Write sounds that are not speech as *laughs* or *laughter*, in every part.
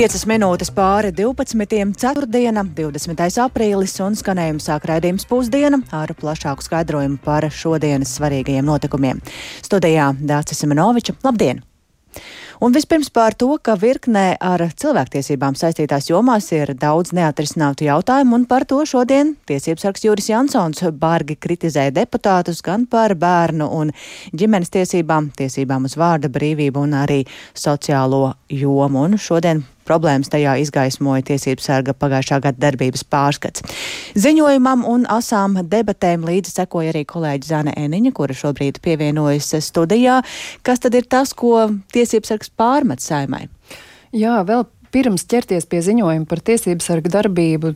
5 minūtes pāri 12. ceturtdiena, 20. aprīlis un skanējums sāk raidījums pusdiena ar plašāku skaidrojumu par šodienas svarīgajiem notikumiem. Studijā Dācis Simenoviča. Labdien! Un vispirms par to, ka virknē ar cilvēktiesībām saistītās jomās ir daudz neatrisinātu jautājumu, un par to šodien tiesības sargs Jūris Jansons bargi kritizēja deputātus gan par bērnu un ģimenes tiesībām, tiesībām uz vārda brīvību un arī sociālo jomu. Un šodien problēmas tajā izgaismoja tiesību sarga pagājušā gada darbības pārskats. Ziņojumam un asām debatēm līdzi sekoja arī kolēģi Zana Eniņa, kura šobrīd pievienojas studijā. Kas tad ir tas, ko tiesību sargs pārmet saimai? Jā, vēl Pirms ķerties pie ziņojuma par tiesību sargu darbību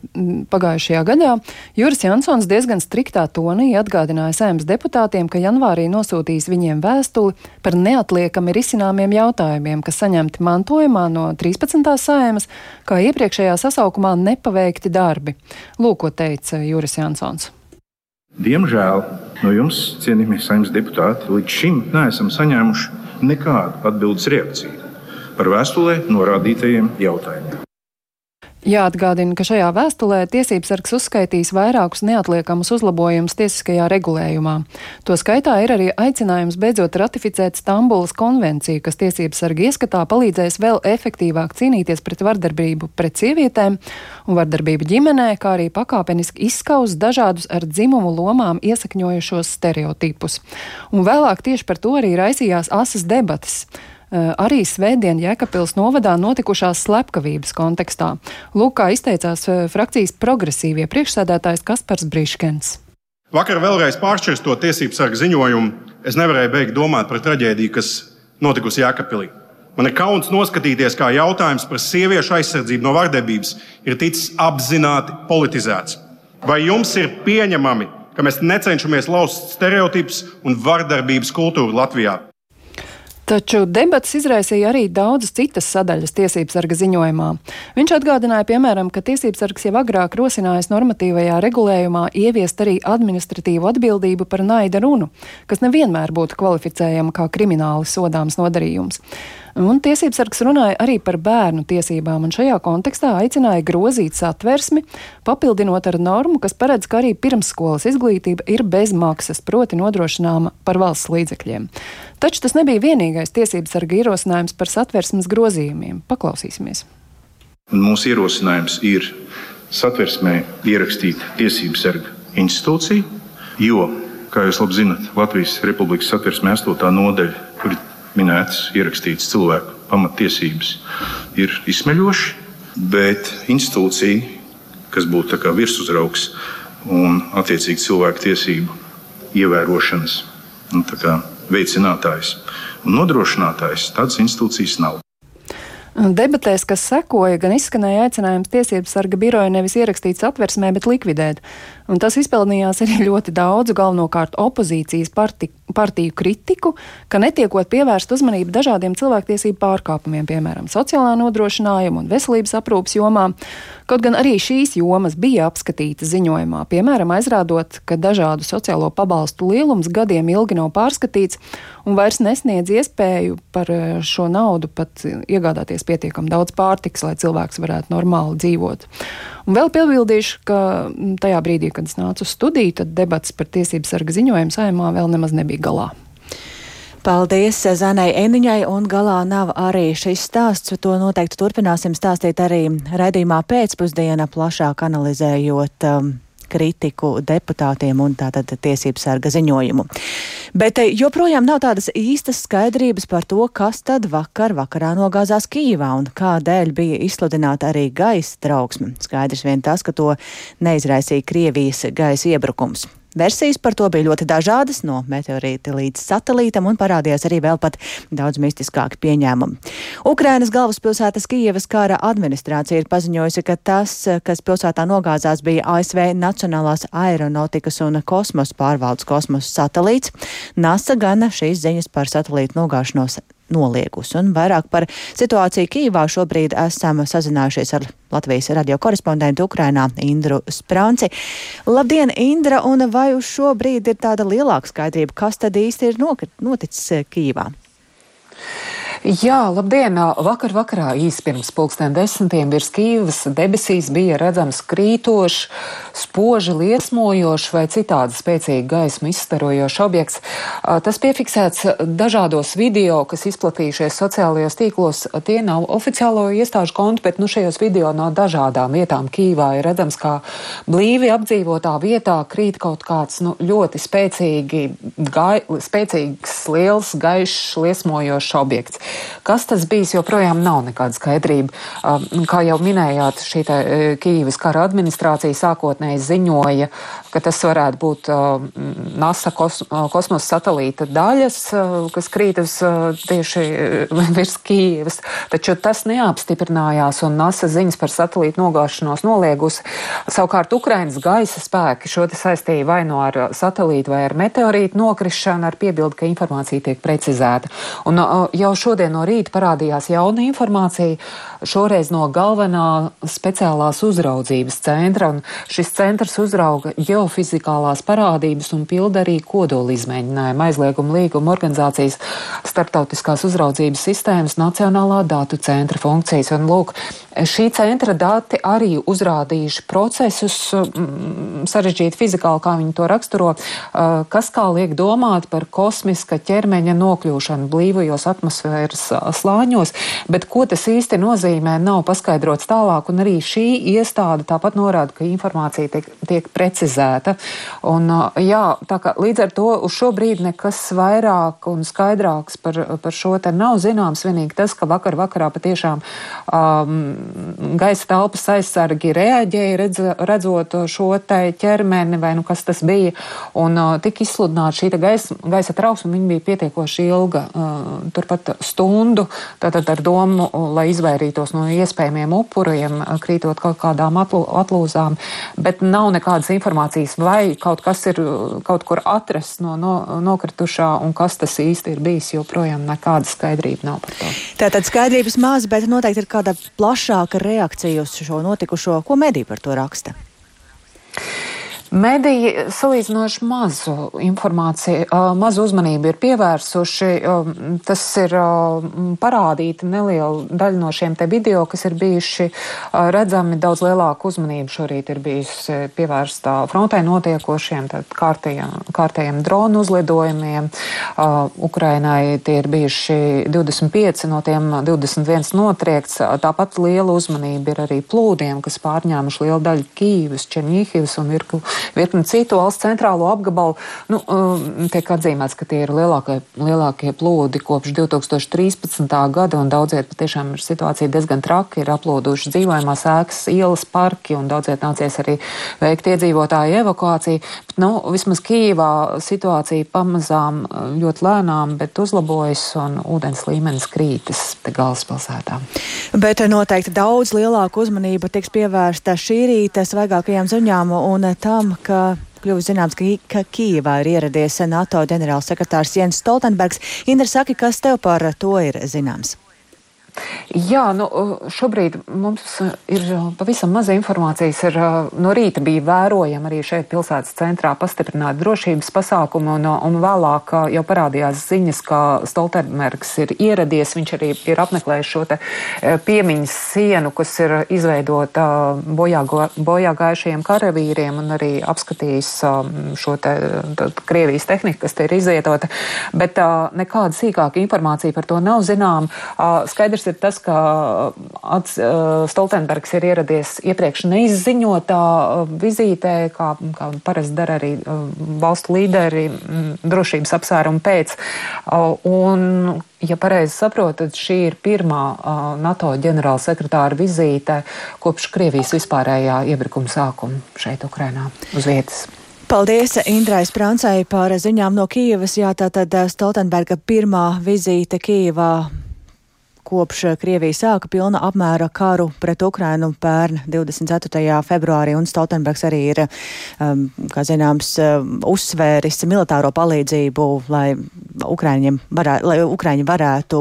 pagājušajā gadā, Juris Jansons diezgan striktā tonī atgādināja saimnes deputātiem, ka janvārī nosūtīs viņiem vēstuli par neatliekami risināmiem jautājumiem, kas saņemti mantojumā no 13. saimas, kā iepriekšējā sasaukumā nepaveikti darbi. Lūk, ko teica Juris Jansons. Diemžēl no jums, cienījamie saimnes deputāti, līdz šim neesam saņēmuši nekādu atbildes reakciju par vēstulē norādītajiem jautājumiem. Jāatgādina, ka šajā vēstulē tiesības sargs uzskaitīs vairākus neatliekamus uzlabojumus tiesiskajā regulējumā. To skaitā ir arī aicinājums beidzot ratificēt Stambulas konvenciju, kas tiesības sarga ieskatā palīdzēs vēl efektīvāk cīnīties pret vardarbību pret sievietēm un vardarbību ģimenē, kā arī pakāpeniski izskaust dažādus ar dzimumu lomām iesakņojušos stereotipus. Un vēlāk tieši par to arī raisījās asas debatas. Eh, arī svētdien Jēkabpils novadā notikušās slepkavības kontekstā. Lūk, kā izteicās eh, frakcijas progresīvie priekšsēdētājs Kaspars Briškens. Vakar vēlreiz pāršķirstot tiesību sargu ziņojumu, es nevarēju beigt domāt par traģēdiju, kas notikusi Jēkabpilī. Man ir kauns noskatīties, kā jautājums par sieviešu aizsardzību no vardarbības ir ticis apzināti politizēts. Vai jums ir pieņemami, ka mēs necenšamies lauzt stereotipus un vardarbības kultūru Latvijā? Taču debats izraisīja arī daudzas citas sadaļas tiesības sarga ziņojumā. Viņš atgādināja, piemēram, ka tiesības sargs jau agrāk rosinājis normatīvajā regulējumā ieviest arī administratīvu atbildību par naida runu, kas nevienmēr būtu kvalificējama kā krimināli sodāms nodarījums. Un tiesības sargs runāja arī par bērnu tiesībām, un šajā kontekstā aicināja grozīt satversmi, papildinot ar normu, kas paredz, ka arī pirmsskolas izglītība ir bez maksas, proti nodrošināma par valsts līdzekļiem. Taču tas nebija vienīgais tiesības sarga ierosinājums par satversmes grozījumiem. Paklausīsimies! Mūsu ierosinājums ir satversmē ierakstīt tiesību sarga institūciju, jo, kā jūs labi zinat, Latvijas Republikas satversmē 8. nodaļa, kur ir minētas, ierakstītas cilvēku pamatiesības, ir izsmeļoši, bet institūcija, kas būtu virsuzraugs un attiecīgi cilvēku tiesību ievērošanas nu, veicinātājs un nodrošinātājs, tādas institūcijas nav. Debatēs, kas sekoja, gan izskanēja aicinājums tiesību sarga biroja nevis ierakstīt satversmē, bet likvidēt. Un tas izpelnījās arī ļoti daudzu, galvenokārt opozīcijas parti, partiju kritiku, ka netiekot pievērst uzmanību dažādiem cilvēktiesību pārkāpumiem, piemēram, sociālā nodrošinājuma un veselības aprūpas jomā. Kaut gan arī šīs jomas bija apskatītas ziņojumā, piemēram, aizrādot, ka dažādu sociālo pabalstu lielums gadiem ilgi nav pārskatīts un vairs nesniedz iespēju par eh, šo naudu pat iegādāties pietiekami daudz pārtiks, lai cilvēks varētu normāli dzīvot. Un vēl piebildīšu, ka mm, tajā brīdī, kad es nācu uz studiju, tad debats par tiesību sarga ziņojumu saimā vēl nemaz nebija galā. Paldies Zanai Eniņai, un galā nav arī šis stāsts. To noteikti turpināsim stāstīt arī raidījumā pēcpusdienā, plašāk analizējot um, kritiku deputātiem un tātad tiesību sarga ziņojumu. Bet eh, joprojām nav tādas īstas skaidrības par to, kas tad vakar vakarā nogāzās Kīvā un kādēļ bija izsludināta arī gaisa trauksme. Skaidrs vien tas, ka to neizraisīja Krievijas gaisa iebrukums. Versijas par to bija ļoti dažādas, no meteorīta līdz satelītam, un parādījās arī vēl pat daudz mistiskāki pieņēmumi. Ukrainas galvaspilsētas Kijevas kara administrācija ir paziņojusi, ka tas, kas pilsētā nogāzās, bija ASV Nacionālās aeronautikas un kosmosa pārvaldes kosmosa satelīts. NASA gana šīs ziņas par satelītu nogāšanos noliegusi. Un vairāk par situāciju Kīvā šobrīd esam sazinājušies ar Latvijas radio korespondentu Ukrainā Indru Sprānci. Labdien, Indra, un vai uz šo brīdi ir tāda lielāka skaidrība, kas tad īsti ir noticis Kīvā? Jā, labdien! Vakar vakarā īsi pirms pulksten desmitiem virs Kīvas debesīs bija redzams krītošs, spoži liesmojošs vai citādi spēcīgi gaismu izstarojošs objekts. Tas piefiksēts dažādos video, kas izplatījušies sociālajos tīklos. Tie nav oficiālo iestāžu konti, bet nu šajos video no dažādām vietām Kīvā ir redzams, kā blīvi apdzīvotā vietā krīt kaut kāds nu, ļoti spēcīgi, gai, spēcīgs, liels, gaišs, liesmojošs objekts. Kas tas bijis, joprojām nav nekāda skaidrība. Um, kā jau minējāt, šī e, Kīivas kara administrācija sākotnēji ziņoja, ka tas varētu būt um, NASA uh, kosmosa satelīta daļas, uh, kas krīt uz uh, tieši *laughs* virs Kīivas, taču tas neapstiprinājās un NASA ziņas par satelītu nogāšanos noliegusi. Savukārt Ukrainas gaisa spēki šo saistīja vai no nu ar satelītu vai ar meteorītu nokrišanu ar piebildu, ka informācija tiek precizēta. Un jau šodien no rīta parādījās jauna informācija, šoreiz no galvenā speciālās uzraudzības centra. Šis centrs uzrauga geofizikālās parādības un pilda arī kodola izmēģinājumu aizlieguma līguma organizācijas starptautiskās uzraudzības sistēmas Nacionālā datu centra funkcijas. Un, lūk, šī centra dati arī uzrādījuši procesus, sarežģīti fizikāli, kā viņi to raksturo, kas kā liek domāt par kosmiska ķermeņa nokļūšanu blīvajos atmosfēras slāņos, bet ko tas īsti nozīmē, nav paskaidrots tālāk, un arī šī iestāde tāpat norāda, ka informācija tiek, tiek precizēta. Un, jā, tā kā līdz ar to uz šo brīdi nekas vairāk un skaidrāks par, par šo te nav zināms, vienīgi tas, ka vakar vakarā patiešām um, gaisa telpas aizsargi reaģēja, redz, redzot šo te ķermeni vai nu kas tas bija, un uh, tika izsludināta šī gaisa, gaisa trauksme, viņa bija pietiekoši ilga, uh, turpat stundu. Tātad ar domu, lai izvairītos no iespējamiem upuriem, krītot kaut kādām atlūzām, bet nav nekādas informācijas, vai kaut kas ir kaut kur atrasts no, no nokritušā un kas tas īsti ir bijis, joprojām nekāda skaidrība nav par to. Tātad skaidrības maz, bet noteikti ir kāda plašāka reakcija uz šo notikušo, ko mediji par to raksta. Mediji salīdzinoši mazu informāciju, mazu uzmanību ir pievērsuši. Tas ir parādīti neliela daļa no šiem te video, kas ir bijuši redzami daudz lielāku uzmanību. Šorīt ir bijusi pievērsta frontē notiekošiem kārtējiem, kārtējiem dronu uzlidojumiem. Ukrainai tie ir bijuši 25, no tiem 21 notriekts. Tāpat liela uzmanība ir arī plūdiem, kas pārņēmuši lielu daļu Kīvas, Černīhivas un Virklu virkni citu valsts centrālo apgabalu. Nu, um, tiek atzīmēts, ka tie ir lielākie, lielākie plūdi kopš 2013. gada, un daudziet patiešām ir situācija diezgan traki, ir aplūduši dzīvojamās ēkas, ielas, parki, un daudziet nācies arī veikt iedzīvotāju evakuāciju. Bet, nu, vismaz Kīvā situācija pamazām ļoti lēnām, bet uzlabojas, un ūdens līmenis krītas te galvaspilsētā. Bet noteikti daudz lielāka uzmanība tiks pievērsta šī rīta svaigākajām ziņām un tam, ka kļuvis zināms, ka, ka Kīvā ir ieradies NATO ģenerālsekretārs Jens Stoltenbergs. Indra, saki, kas tev par to ir zināms? Jā, nu, šobrīd mums ir pavisam maza informācijas. Ir, no rīta bija vērojama arī šeit pilsētas centrā pastiprināta drošības pasākuma, un, un vēlāk jau parādījās ziņas, ka Stoltenbergs ir ieradies. Viņš arī ir apmeklējis šo piemiņas sienu, kas ir izveidota bojā, bojā gājušajiem karavīriem, un arī apskatījis šo te Krievijas tehniku, kas te ir izvietota. Bet nekāda sīkāka informācija par to nav zinām. Skaidrs Skaidrs ir tas, ka ats, Stoltenbergs ir ieradies iepriekš neizziņotā vizītē, kā, kā parasti dara arī valstu līderi drošības apsvērumu pēc. Un, ja pareizi saprotu, tad šī ir pirmā NATO ģenerāla sekretāra vizīte kopš Krievijas vispārējā iebrukuma sākuma šeit, Ukrainā, uz vietas. Paldies Indrai Sprancai par ziņām no Kīivas. Jā, tātad Stoltenberga pirmā vizīte Kīivā kopš Krievija sāka pilna apmēra karu pret Ukrainu pērn 24. februārī, un Stoltenbergs arī ir, um, kā zināms, um, uzsvēris militāro palīdzību, lai Ukraiņiem varā, lai Ukraiņi varētu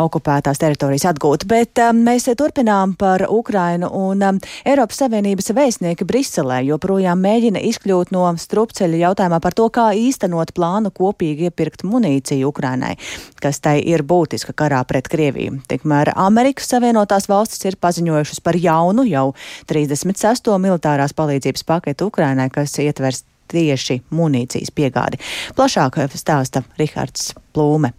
okupētās teritorijas atgūt. Bet um, mēs turpinām par Ukrainu un um, Eiropas Savienības vēstnieki Briselē joprojām mēģina izkļūt no strupceļa jautājumā par to, kā īstenot plānu kopīgi iepirkt munīciju Ukrainai, kas tai ir būtiska karā pret Krieviju. Tikmēr Amerikas Savienotās valstis ir paziņojušas par jaunu jau 36. militārās palīdzības paketu Ukrainai, kas ietvers tieši munīcijas piegādi. Plašāk stāsta Rihards Plūme.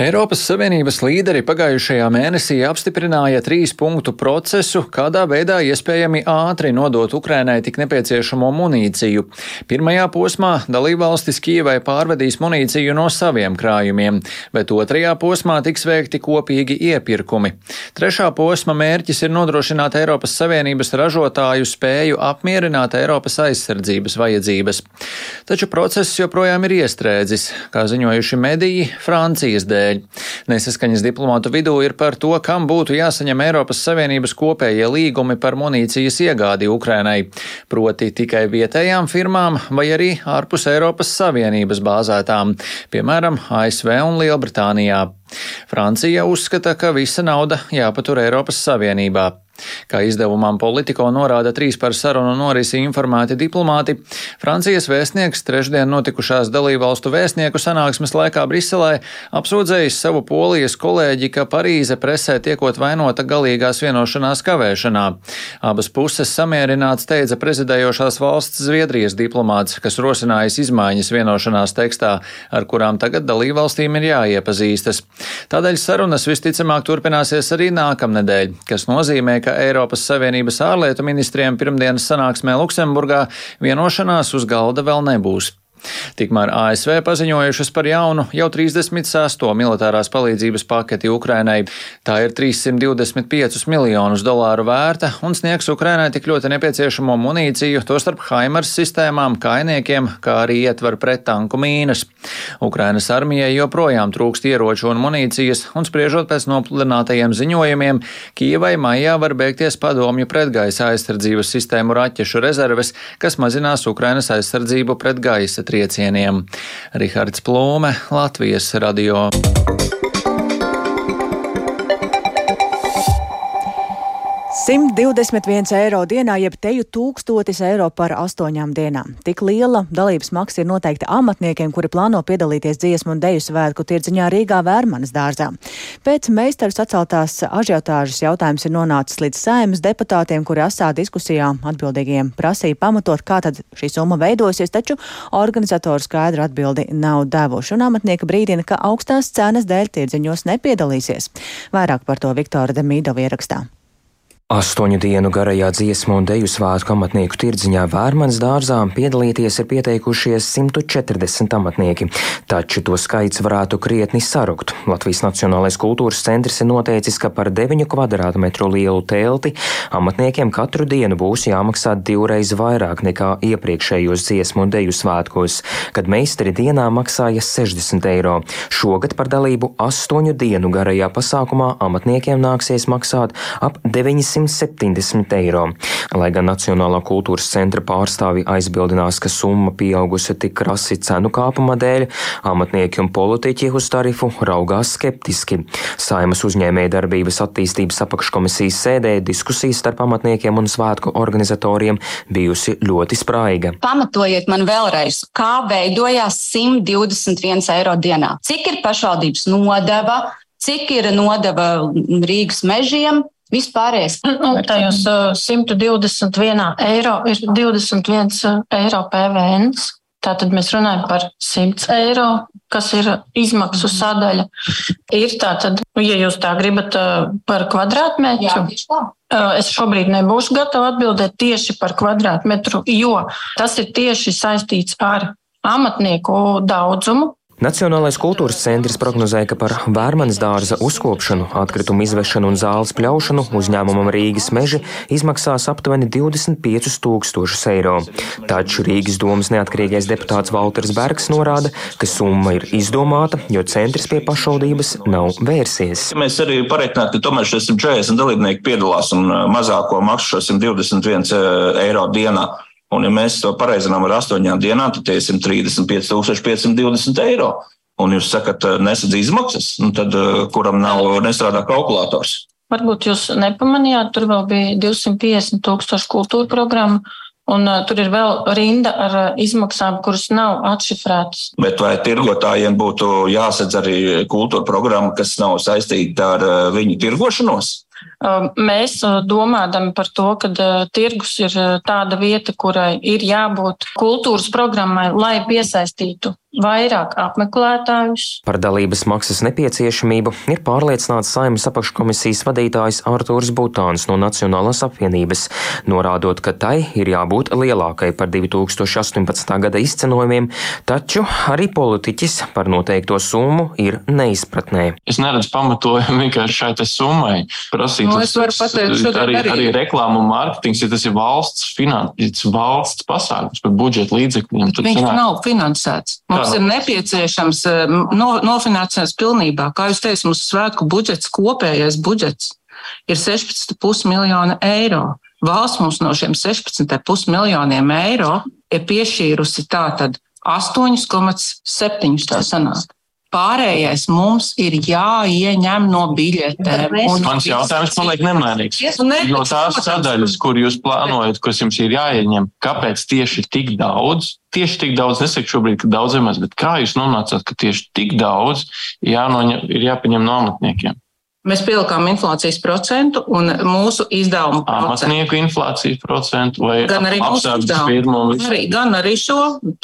Eiropas Savienības līderi pagājušajā mēnesī apstiprināja trīs punktu procesu, kādā veidā iespējami ātri nodot Ukrainai tik nepieciešamo munīciju. Pirmajā posmā dalībvalstis Kievai pārvedīs munīciju no saviem krājumiem, bet otrajā posmā tiks veikti kopīgi iepirkumi. Trešā posma mērķis ir nodrošināt Eiropas Savienības ražotāju spēju apmierināt Eiropas aizsardzības vajadzības. Taču process joprojām ir iestrēdzis, kā ziņojuši mediji, Francijas dēļ dēļ. Nesaskaņas diplomātu vidū ir par to, kam būtu jāsaņem Eiropas Savienības kopējie līgumi par munīcijas iegādi Ukrainai, proti tikai vietējām firmām vai arī ārpus Eiropas Savienības bāzētām, piemēram, ASV un Lielbritānijā. Francija uzskata, ka visa nauda jāpatur Eiropas Savienībā. Kā izdevumam Politico norāda trīs par sarunu norisi informēti diplomāti, Francijas vēstnieks trešdien notikušās dalībvalstu vēstnieku sanāksmes laikā Briselē apsūdzējis savu polijas kolēģi, ka Parīze presē tiekot vainota galīgās vienošanās kavēšanā. Abas puses samierināts teica prezidējošās valsts Zviedrijas diplomāts, kas rosinājis izmaiņas vienošanās tekstā, ar kurām tagad dalībvalstīm ir jāiepazīstas. Tādēļ sarunas visticamāk turpināsies arī nākamnedēļ, kas nozīmē, ka Eiropas Savienības ārlietu ministriem pirmdienas sanāksmē Luksemburgā vienošanās uz galda vēl nebūs. Tikmēr ASV paziņojušas par jaunu jau 36. militārās palīdzības paketi Ukrainai. Tā ir 325 miljonus dolāru vērta un sniegs Ukrainai tik ļoti nepieciešamo munīciju, tostarp Haimars sistēmām, kainiekiem, kā arī ietver prettanku mīnas. Ukrainas armijai joprojām trūkst ieroču un munīcijas, un spriežot pēc nopludinātajiem ziņojumiem, Kīvai maijā var beigties padomju pretgaisa aizsardzības sistēmu raķešu rezerves, kas mazinās Ukrainas aizsardzību pret gaisa triecieniem. Rihards Plūme, Latvijas radio. 121 eiro dienā, jeb teju tūkstotis eiro par astoņām dienām. Tik liela dalības maksa ir noteikta amatniekiem, kuri plāno piedalīties dziesmu un deju svētku tirdziņā Rīgā Vērmanas dārzā. Pēc meistaru saceltās ažiotāžas jautājums ir nonācis līdz saimas deputātiem, kuri asā diskusijā atbildīgiem prasīja pamatot, kā tad šī summa veidosies, taču organizatori skaidru atbildi nav devuši, un amatnieka brīdina, ka augstās cenas dēļ tirdziņos nepiedalīsies. Vairāk par to Viktora Demīdova ierakstā. Astoņu dienu garajā dziesmu un deju svētku amatnieku tirdziņā Vērmanas dārzā piedalīties ir pieteikušies 140 amatnieki, taču to skaits varētu krietni sarukt. Latvijas Nacionālais kultūras centrs ir noteicis, ka par 9 kvadrātmetru lielu telti amatniekiem katru dienu būs jāmaksā divreiz vairāk nekā iepriekšējos dziesmu un deju svētkos, kad meistari dienā maksāja 60 eiro. Šogad par dalību astoņu dienu garajā pasākumā amatniekiem nāksies maksāt ap 900 170 eiro. Lai gan Nacionālā kultūras centra pārstāvi aizbildinās, ka summa pieaugusi tik krasi cenu kāpuma dēļ, amatnieki un politiķi uz tarifu raugās skeptiski. Saimas uzņēmēja darbības attīstības apakškomisijas sēdē diskusijas starp amatniekiem un svētku organizatoriem bijusi ļoti spraiga. Pamatojiet man vēlreiz, kā veidojās 121 eiro dienā. Cik ir pašvaldības nodeva, cik ir nodeva Rīgas mežiem, Vispārējais. Nu, tajos uh, 121 eiro ir 21 uh, eiro PVN. Tātad mēs runājam par 100 eiro, kas ir izmaksu sadaļa. Ir tātad, ja jūs tā gribat uh, par kvadrātmetru, Jā, uh, es šobrīd nebūšu gatava atbildēt tieši par kvadrātmetru, jo tas ir tieši saistīts ar amatnieku daudzumu, Nacionālais kultūras centrs prognozēja, ka par Vērmanas dārza uzkopšanu, atkritumu izvešanu un zāles pļaušanu uzņēmumam Rīgas meži izmaksās aptuveni 25 tūkstošus eiro. Taču Rīgas domas neatkarīgais deputāts Valters Bergs norāda, ka summa ir izdomāta, jo centrs pie pašvaldības nav vērsies. Mēs arī pareiķināt, ka tomēr šie 140 dalībnieki piedalās un mazāko maksu šo 121 eiro dienā. Un, ja mēs to pareizinām ar astoņām dienām, tad tie ir 135,520 eiro. un jūs sakat, nesadz izmaksas, nu tad kuram nav nestrādā kalkulators? Varbūt jūs nepamanījāt, tur vēl bija 250 tūkstoši kultūra programmu. Un uh, tur ir vēl rinda ar uh, izmaksām, kuras nav atšifrētas. Bet vai tirgotājiem būtu jāsadz arī kultūra programma, kas nav saistīta ar uh, viņu tirgošanos? Mēs domājam par to, ka tirgus ir tāda vieta, kurai ir jābūt kultūras programmai, lai piesaistītu vairāk apmeklētājus. Par dalības maksas nepieciešamību ir pārliecināts saimnes apakškomisijas vadītājs Artūrs Butāns no Nacionālās apvienības, norādot, ka tai ir jābūt lielākai par 2018. gada izcenojumiem, taču arī politiķis par noteikto summu ir neizpratnē. Es neredzu pamatojumu vienkārši šai summai. Prasīt, no, es varu pateikt, arī, arī, arī reklāmu un mārketings, ja tas ir valsts, finans, valsts pasākums par budžeta līdzekļiem. Viņš sanāk... nav finansēts. Mums Mums ir nepieciešams eh, no, nofinansēts pilnībā. Kā jūs teicat, mums svētku budžets, kopējais budžets ir 16,5 miljoni eiro. Valsts mums no šiem 16,5 miljoniem eiro ir piešķīrusi tātad 8,7 tā sanāk. Pārējais mums ir jāieņem no biļetēm. Mans jautājums paliek nemainīgs. No tās sadaļas, kur jūs plānojat, kas jums ir jāieņem, kāpēc tieši tik daudz? Tieši tik daudz, nesaku šobrīd, ka daudz maz, bet kā jūs nonācāt, ka tieši tik daudz jānoņem, ir jāpaņem no amatniekiem? Mēs pielikām inflācijas procentu un mūsu izdevumu procentu. Amatnieku inflācijas procentu vai gan arī apsardzes firmu. Arī, gan arī šo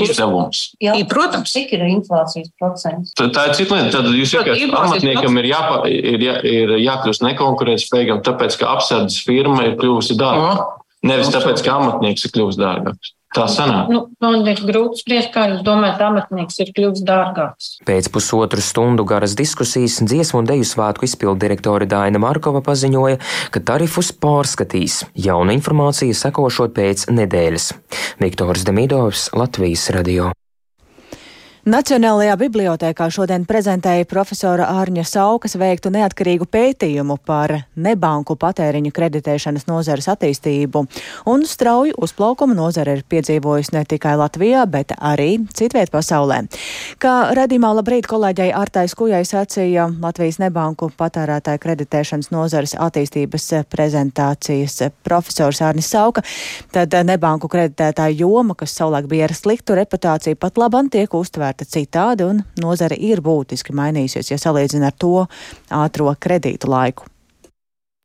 izdevums. Jā, protams. Cik ir inflācijas procents? Tā, tā ir cita lieta. Tad jūs ka amatniekam ir, jāpa, ir, jā, ir jākļūst nekonkurētspējīgam, tāpēc, ka apsardzes firma ir kļuvusi dārgāka. Nevis tāpēc, ka amatnieks ir kļuvis dārgāks. Tā sanāk. Nu, man ir grūti spriest, kā jūs domājat, amatnieks ir kļuvis dārgāks. Pēc pusotru stundu garas diskusijas dziesmu un deju svētku izpildu direktore Daina Markova paziņoja, ka tarifus pārskatīs. Jauna informācija sekošot pēc nedēļas. Viktors Demidovs, Latvijas radio. Nacionālajā bibliotēkā šodien prezentēja profesora Ārņa Saukas veiktu neatkarīgu pētījumu par nebanku patēriņu kreditēšanas nozares attīstību, un strauju uzplaukumu nozare ir piedzīvojusi ne tikai Latvijā, bet arī citviet pasaulē. Kā redzīmā labrīt kolēģei Artais Kujai sacīja Latvijas nebanku patērētāju kreditēšanas nozares attīstības prezentācijas profesors Ārnis Sauka, tad nebanku kreditētāju joma, kas savulaik bija ar sliktu reputāciju, pat labam tiek uztvērta vērtēta citādi, un nozare ir būtiski mainījusies, ja salīdzina ar to ātro kredītu laiku.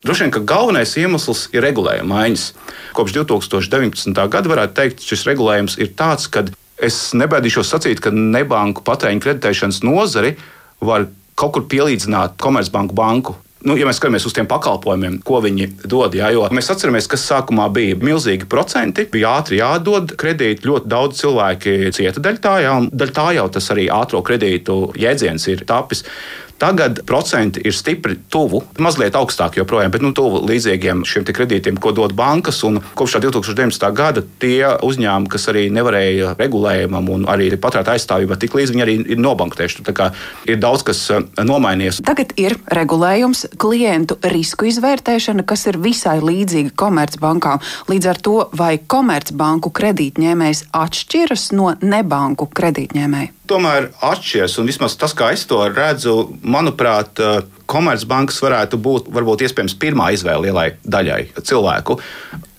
Droši vien, ka galvenais iemesls ir regulējuma maiņas. Kopš 2019. gada varētu teikt, šis regulējums ir tāds, ka es nebaidīšos sacīt, ka nebanku patēriņa kreditēšanas nozari var kaut kur pielīdzināt Komercbanku banku nu, ja mēs skatāmies uz tiem pakalpojumiem, ko viņi dod, jā, jo mēs atceramies, kas sākumā bija milzīgi procenti, bija ātri jādod kredīti, ļoti daudz cilvēki cieta daļā tā, jā, un daļā tā jau tas arī ātrā kredītu jēdziens ir tapis. Tagad procenti ir stipri tuvu, mazliet augstāk joprojām, bet nu, tuvu līdzīgiem šiem kredītiem, ko dod bankas. Kopš 2019. gada tie uzņēmumi, kas arī nevarēja regulējumam un arī patērētāju aizstāvībā tik līdz viņi arī ir nobanktējuši. Ir daudz kas eh, nomainījies. Tagad ir regulējums, klientu risku izvērtēšana, kas ir visai līdzīga komercbankām. Līdz ar to, vai komercbanku kredītņēmējs atšķiras no nebanku kredītņēmēja? tomēr atšķiras. Un vismaz tas, kā es to redzu, manuprāt, eh, Komercbankas varētu būt varbūt iespējams pirmā izvēle lielai daļai cilvēku.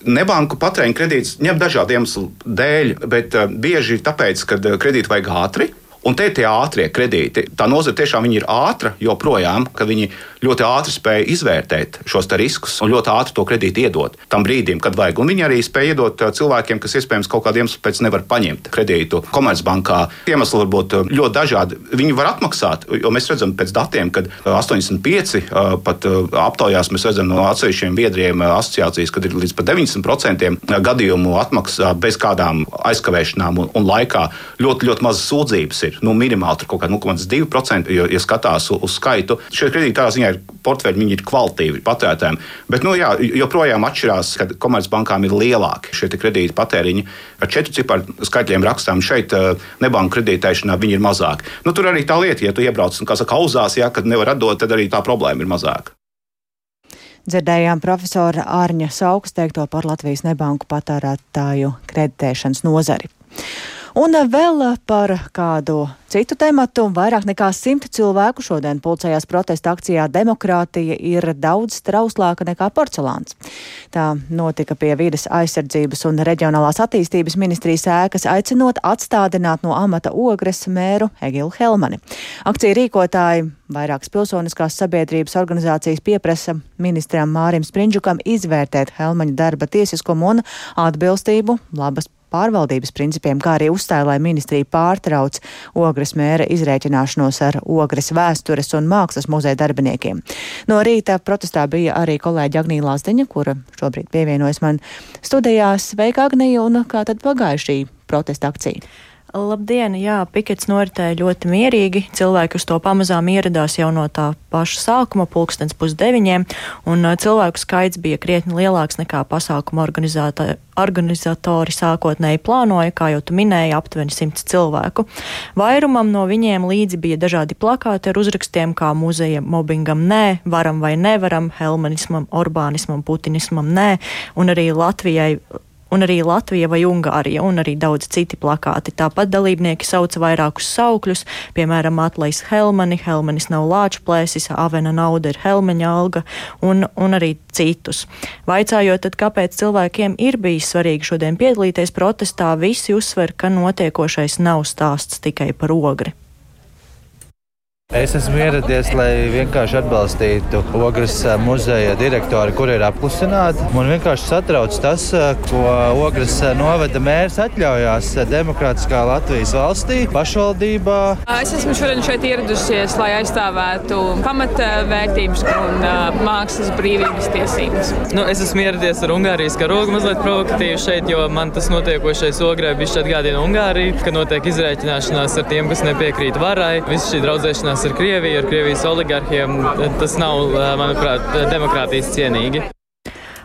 Nebanku patēriņa kredītus ņem dažādu iemeslu dēļ, bet eh, bieži tāpēc, ka eh, kredīti vajag ātri. Un te ir tie ātrie kredīti. Tā nozara tiešām ir ātra joprojām, ka viņi ļoti ātri spēja izvērtēt šos riskus un ļoti ātri to kredītu iedot tam brīdim, kad vajag. Un viņi arī spēja iedot uh, cilvēkiem, kas iespējams kaut kādiem iemesliem pēc nevar paņemt kredītu Komercbankā. Iemesli var būt uh, ļoti dažādi. Viņi var atmaksāt, jo mēs redzam pēc datiem, ka 85 uh, pat aptaujās mēs redzam no atsevišķiem biedriem asociācijas, kad ir līdz pat 90% gadījumu atmaksā bez kādām aizkavēšanām un, laikā. Ļoti, ļoti maz sūdzības ir. Nu, minimāli tur kaut kāda 0,2%, jo, ja skatās uz, skaitu. Šie kredīti tādā ziņā ir portfeļi, viņi ir kvalitīvi patērētājiem. Bet nu, jā, joprojām atšķirās, kad komercbankām ir lielāki šie kredīti patēriņi. Ar četru ciparu skaitļiem rakstām šeit, eh, nebanku kredītēšanā, viņi ir mazāki. Nu, tur arī tā lieta, ja tu iebrauc un, kā saka, auzās, ja, nevar atdot, tad arī tā problēma ir mazāka. Dzirdējām profesora Ārņa Saukas teikto par Latvijas nebanku patērētāju kreditēšanas nozari. Un vēl par kādu citu tematu. Vairāk nekā simta cilvēku šodien pulcējās protesta akcijā Demokrātija ir daudz trauslāka nekā porcelāns. Tā notika pie vides aizsardzības un reģionālās attīstības ministrijas ēkas, aicinot atstādināt no amata ogres mēru Egilu Helmani. Akcija rīkotāji vairākas pilsoniskās sabiedrības organizācijas pieprasa ministram Mārim Sprindžukam izvērtēt Helmaņa darba tiesiskumu un atbilstību labas pārvaldības principiem, kā arī uzstāja, lai ministrija pārtrauc ogres mēra izrēķināšanos ar ogres vēstures un mākslas muzeja darbiniekiem. No rīta protestā bija arī kolēģi Agnija Lazdiņa, kura šobrīd pievienojas man studijās. Sveika, Agnija, un kā tad pagāja šī protesta akcija? Labdien! Jā, pikets noritēja ļoti mierīgi. Cilvēki uz to pamazām ieradās jau no tā paša sākuma, pulkstens pusdeviņiem, un uh, cilvēku skaits bija krietni lielāks nekā pasākuma organizatori sākotnēji plānoja, kā jau tu minēji, aptuveni simts cilvēku. Vairumam no viņiem līdzi bija dažādi plakāti ar uzrakstiem kā muzeja mobbingam nē, varam vai nevaram, helmanismam, orbānismam, putinismam nē, un arī Latvijai un arī Latvija vai Ungārija, un arī daudz citi plakāti. Tāpat dalībnieki sauca vairākus saukļus, piemēram, Atlais Helmani, Helmanis nav lāču plēsis, Avena nauda ir Helmeņa alga, un, un arī citus. Vaicājot, tad kāpēc cilvēkiem ir bijis svarīgi šodien piedalīties protestā, visi uzsver, ka notiekošais nav stāsts tikai par ogri. Es esmu ieradies, lai vienkārši atbalstītu Ogres eh, muzeja direktori, kur ir apklusināti. Man vienkārši satrauc tas, eh, ko Ogres eh, novada mērs atļaujās demokrātiskā Latvijas valstī, pašvaldībā. Es esmu šodien šeit ieradusies, lai aizstāvētu pamatvērtības un mākslas brīvības tiesības. Nu, es esmu ieradies ar Ungārijas karogu mazliet provokatīvi šeit, jo man tas notiekošais ogrē bija atgādina Ungāriju, ka notiek izrēķināšanās ar tiem, kas nepiekrīt varai. Viss šī draudzēšanās sarunās ar Krieviju, ar Krievijas oligarhiem, tas nav, manuprāt, demokrātijas cienīgi.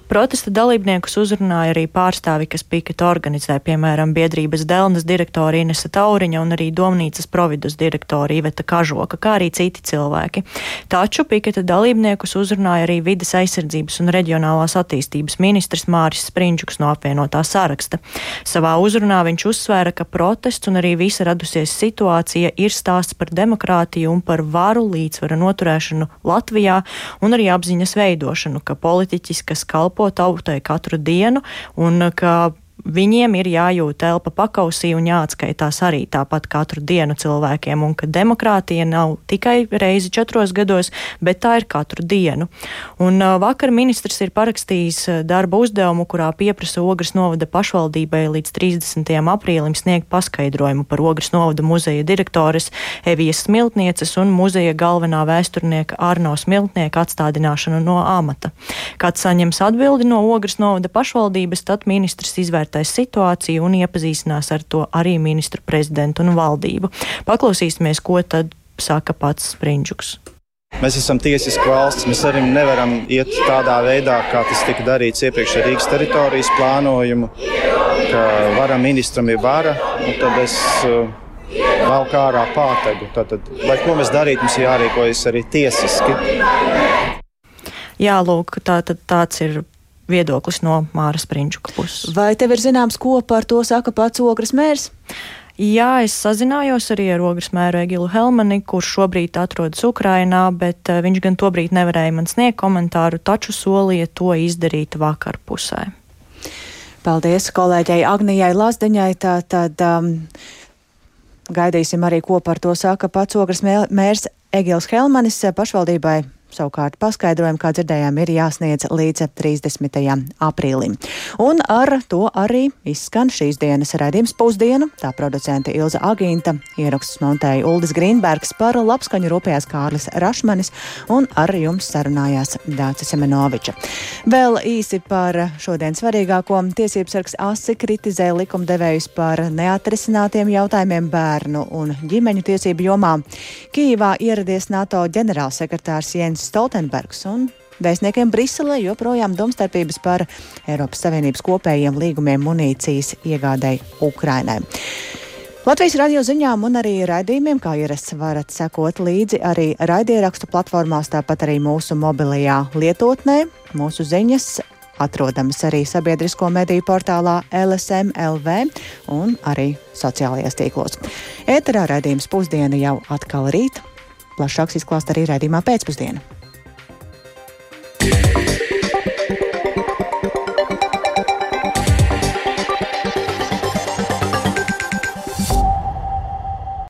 Protesta dalībniekus uzrunāja arī pārstāvi, kas piketu organizē, piemēram, biedrības Delnas direktora Inese Tauriņa un arī domnīcas providus direktora Iveta Kažoka, kā arī citi cilvēki. Taču piketa dalībniekus uzrunāja arī vides aizsardzības un reģionālās attīstības ministrs Māris Sprindžuks no apvienotā saraksta. Savā uzrunā viņš uzsvēra, ka protests un arī visa radusies situācija ir stāsts par demokrātiju un par varu līdzsvara noturēšanu Latvijā un arī apziņas veidošanu, ka politiķis, kas kalpo kalpo tautai katru dienu un ka viņiem ir jājūt elpa pakausī un jāatskaitās arī tāpat katru dienu cilvēkiem, un ka demokrātija nav tikai reizi četros gados, bet tā ir katru dienu. Un vakar ministrs ir parakstījis darba uzdevumu, kurā pieprasa Ogres novada pašvaldībai līdz 30. aprīlim sniegt paskaidrojumu par Ogres novada muzeja direktores Evijas Smiltnieces un muzeja galvenā vēsturnieka Arno Smiltnieka atstādināšanu no amata. Kad saņems atbildi no Ogres novada pašvaldības, tad ministrs izvērtēs izvērtēs situāciju un iepazīstinās ar to arī ministru prezidentu un valdību. Paklausīsimies, ko tad saka pats Sprindžuks. Mēs esam tiesiska valsts. Mēs arī nevaram iet tādā veidā, kā tas tika darīts iepriekš ar Rīgas teritorijas plānojumu, ka vara ministram ir vara. Tad es uh, valku ārā pātegu. Tātad, lai ko mēs darītu, mums jārīkojas arī tiesiski. Jā, lūk, tā, tad, tāds ir viedoklis no Māras Prinčuka puses. Vai tev ir zināms, ko par to saka pats Ogres mērs? Jā, es sazinājos arī ar ogres mēru Egilu Helmani, kurš šobrīd atrodas Ukrainā, bet uh, viņš gan tobrīd nevarēja man sniegt komentāru, taču solīja to izdarīt vakar pusē. Paldies kolēģei Agnijai Lazdiņai. Tātad um, gaidīsim arī, ko par to saka pats ogres mērs Egils Helmanis pašvaldībai Savukārt paskaidrojumu, kā dzirdējām, ir jāsniedz līdz 30. aprīlim. Un ar to arī izskan šīs dienas raidījums pusdiena. Tā producente Ilza Agīnta, ierakstus montēja Uldis Grīnbergs par labskaņu rūpējās Kārlis Rašmanis un ar jums sarunājās Dācis Semenoviča. Vēl īsi par šodien svarīgāko. Tiesības sargs Asi kritizē likumdevējus par neatrisinātiem jautājumiem bērnu un ģimeņu tiesību jomā. Kīvā ieradies NATO ģenerālsekretārs Jens Jens Stoltenbergs un Vēstniekiem Briselē joprojām domstarpības par Eiropas Savienības kopējiem līgumiem munīcijas iegādēji Ukrainai. Latvijas radio ziņām un arī raidījumiem, kā ierasts, varat sekot līdzi arī raidierakstu platformās, tāpat arī mūsu mobilajā lietotnē. Mūsu ziņas atrodamas arī sabiedrisko mediju portālā LSMLV un arī sociālajos tīklos. Ēterā raidījums pusdiena jau atkal rīt. Plašāks izklāsts arī raidījumā pēcpusdienā.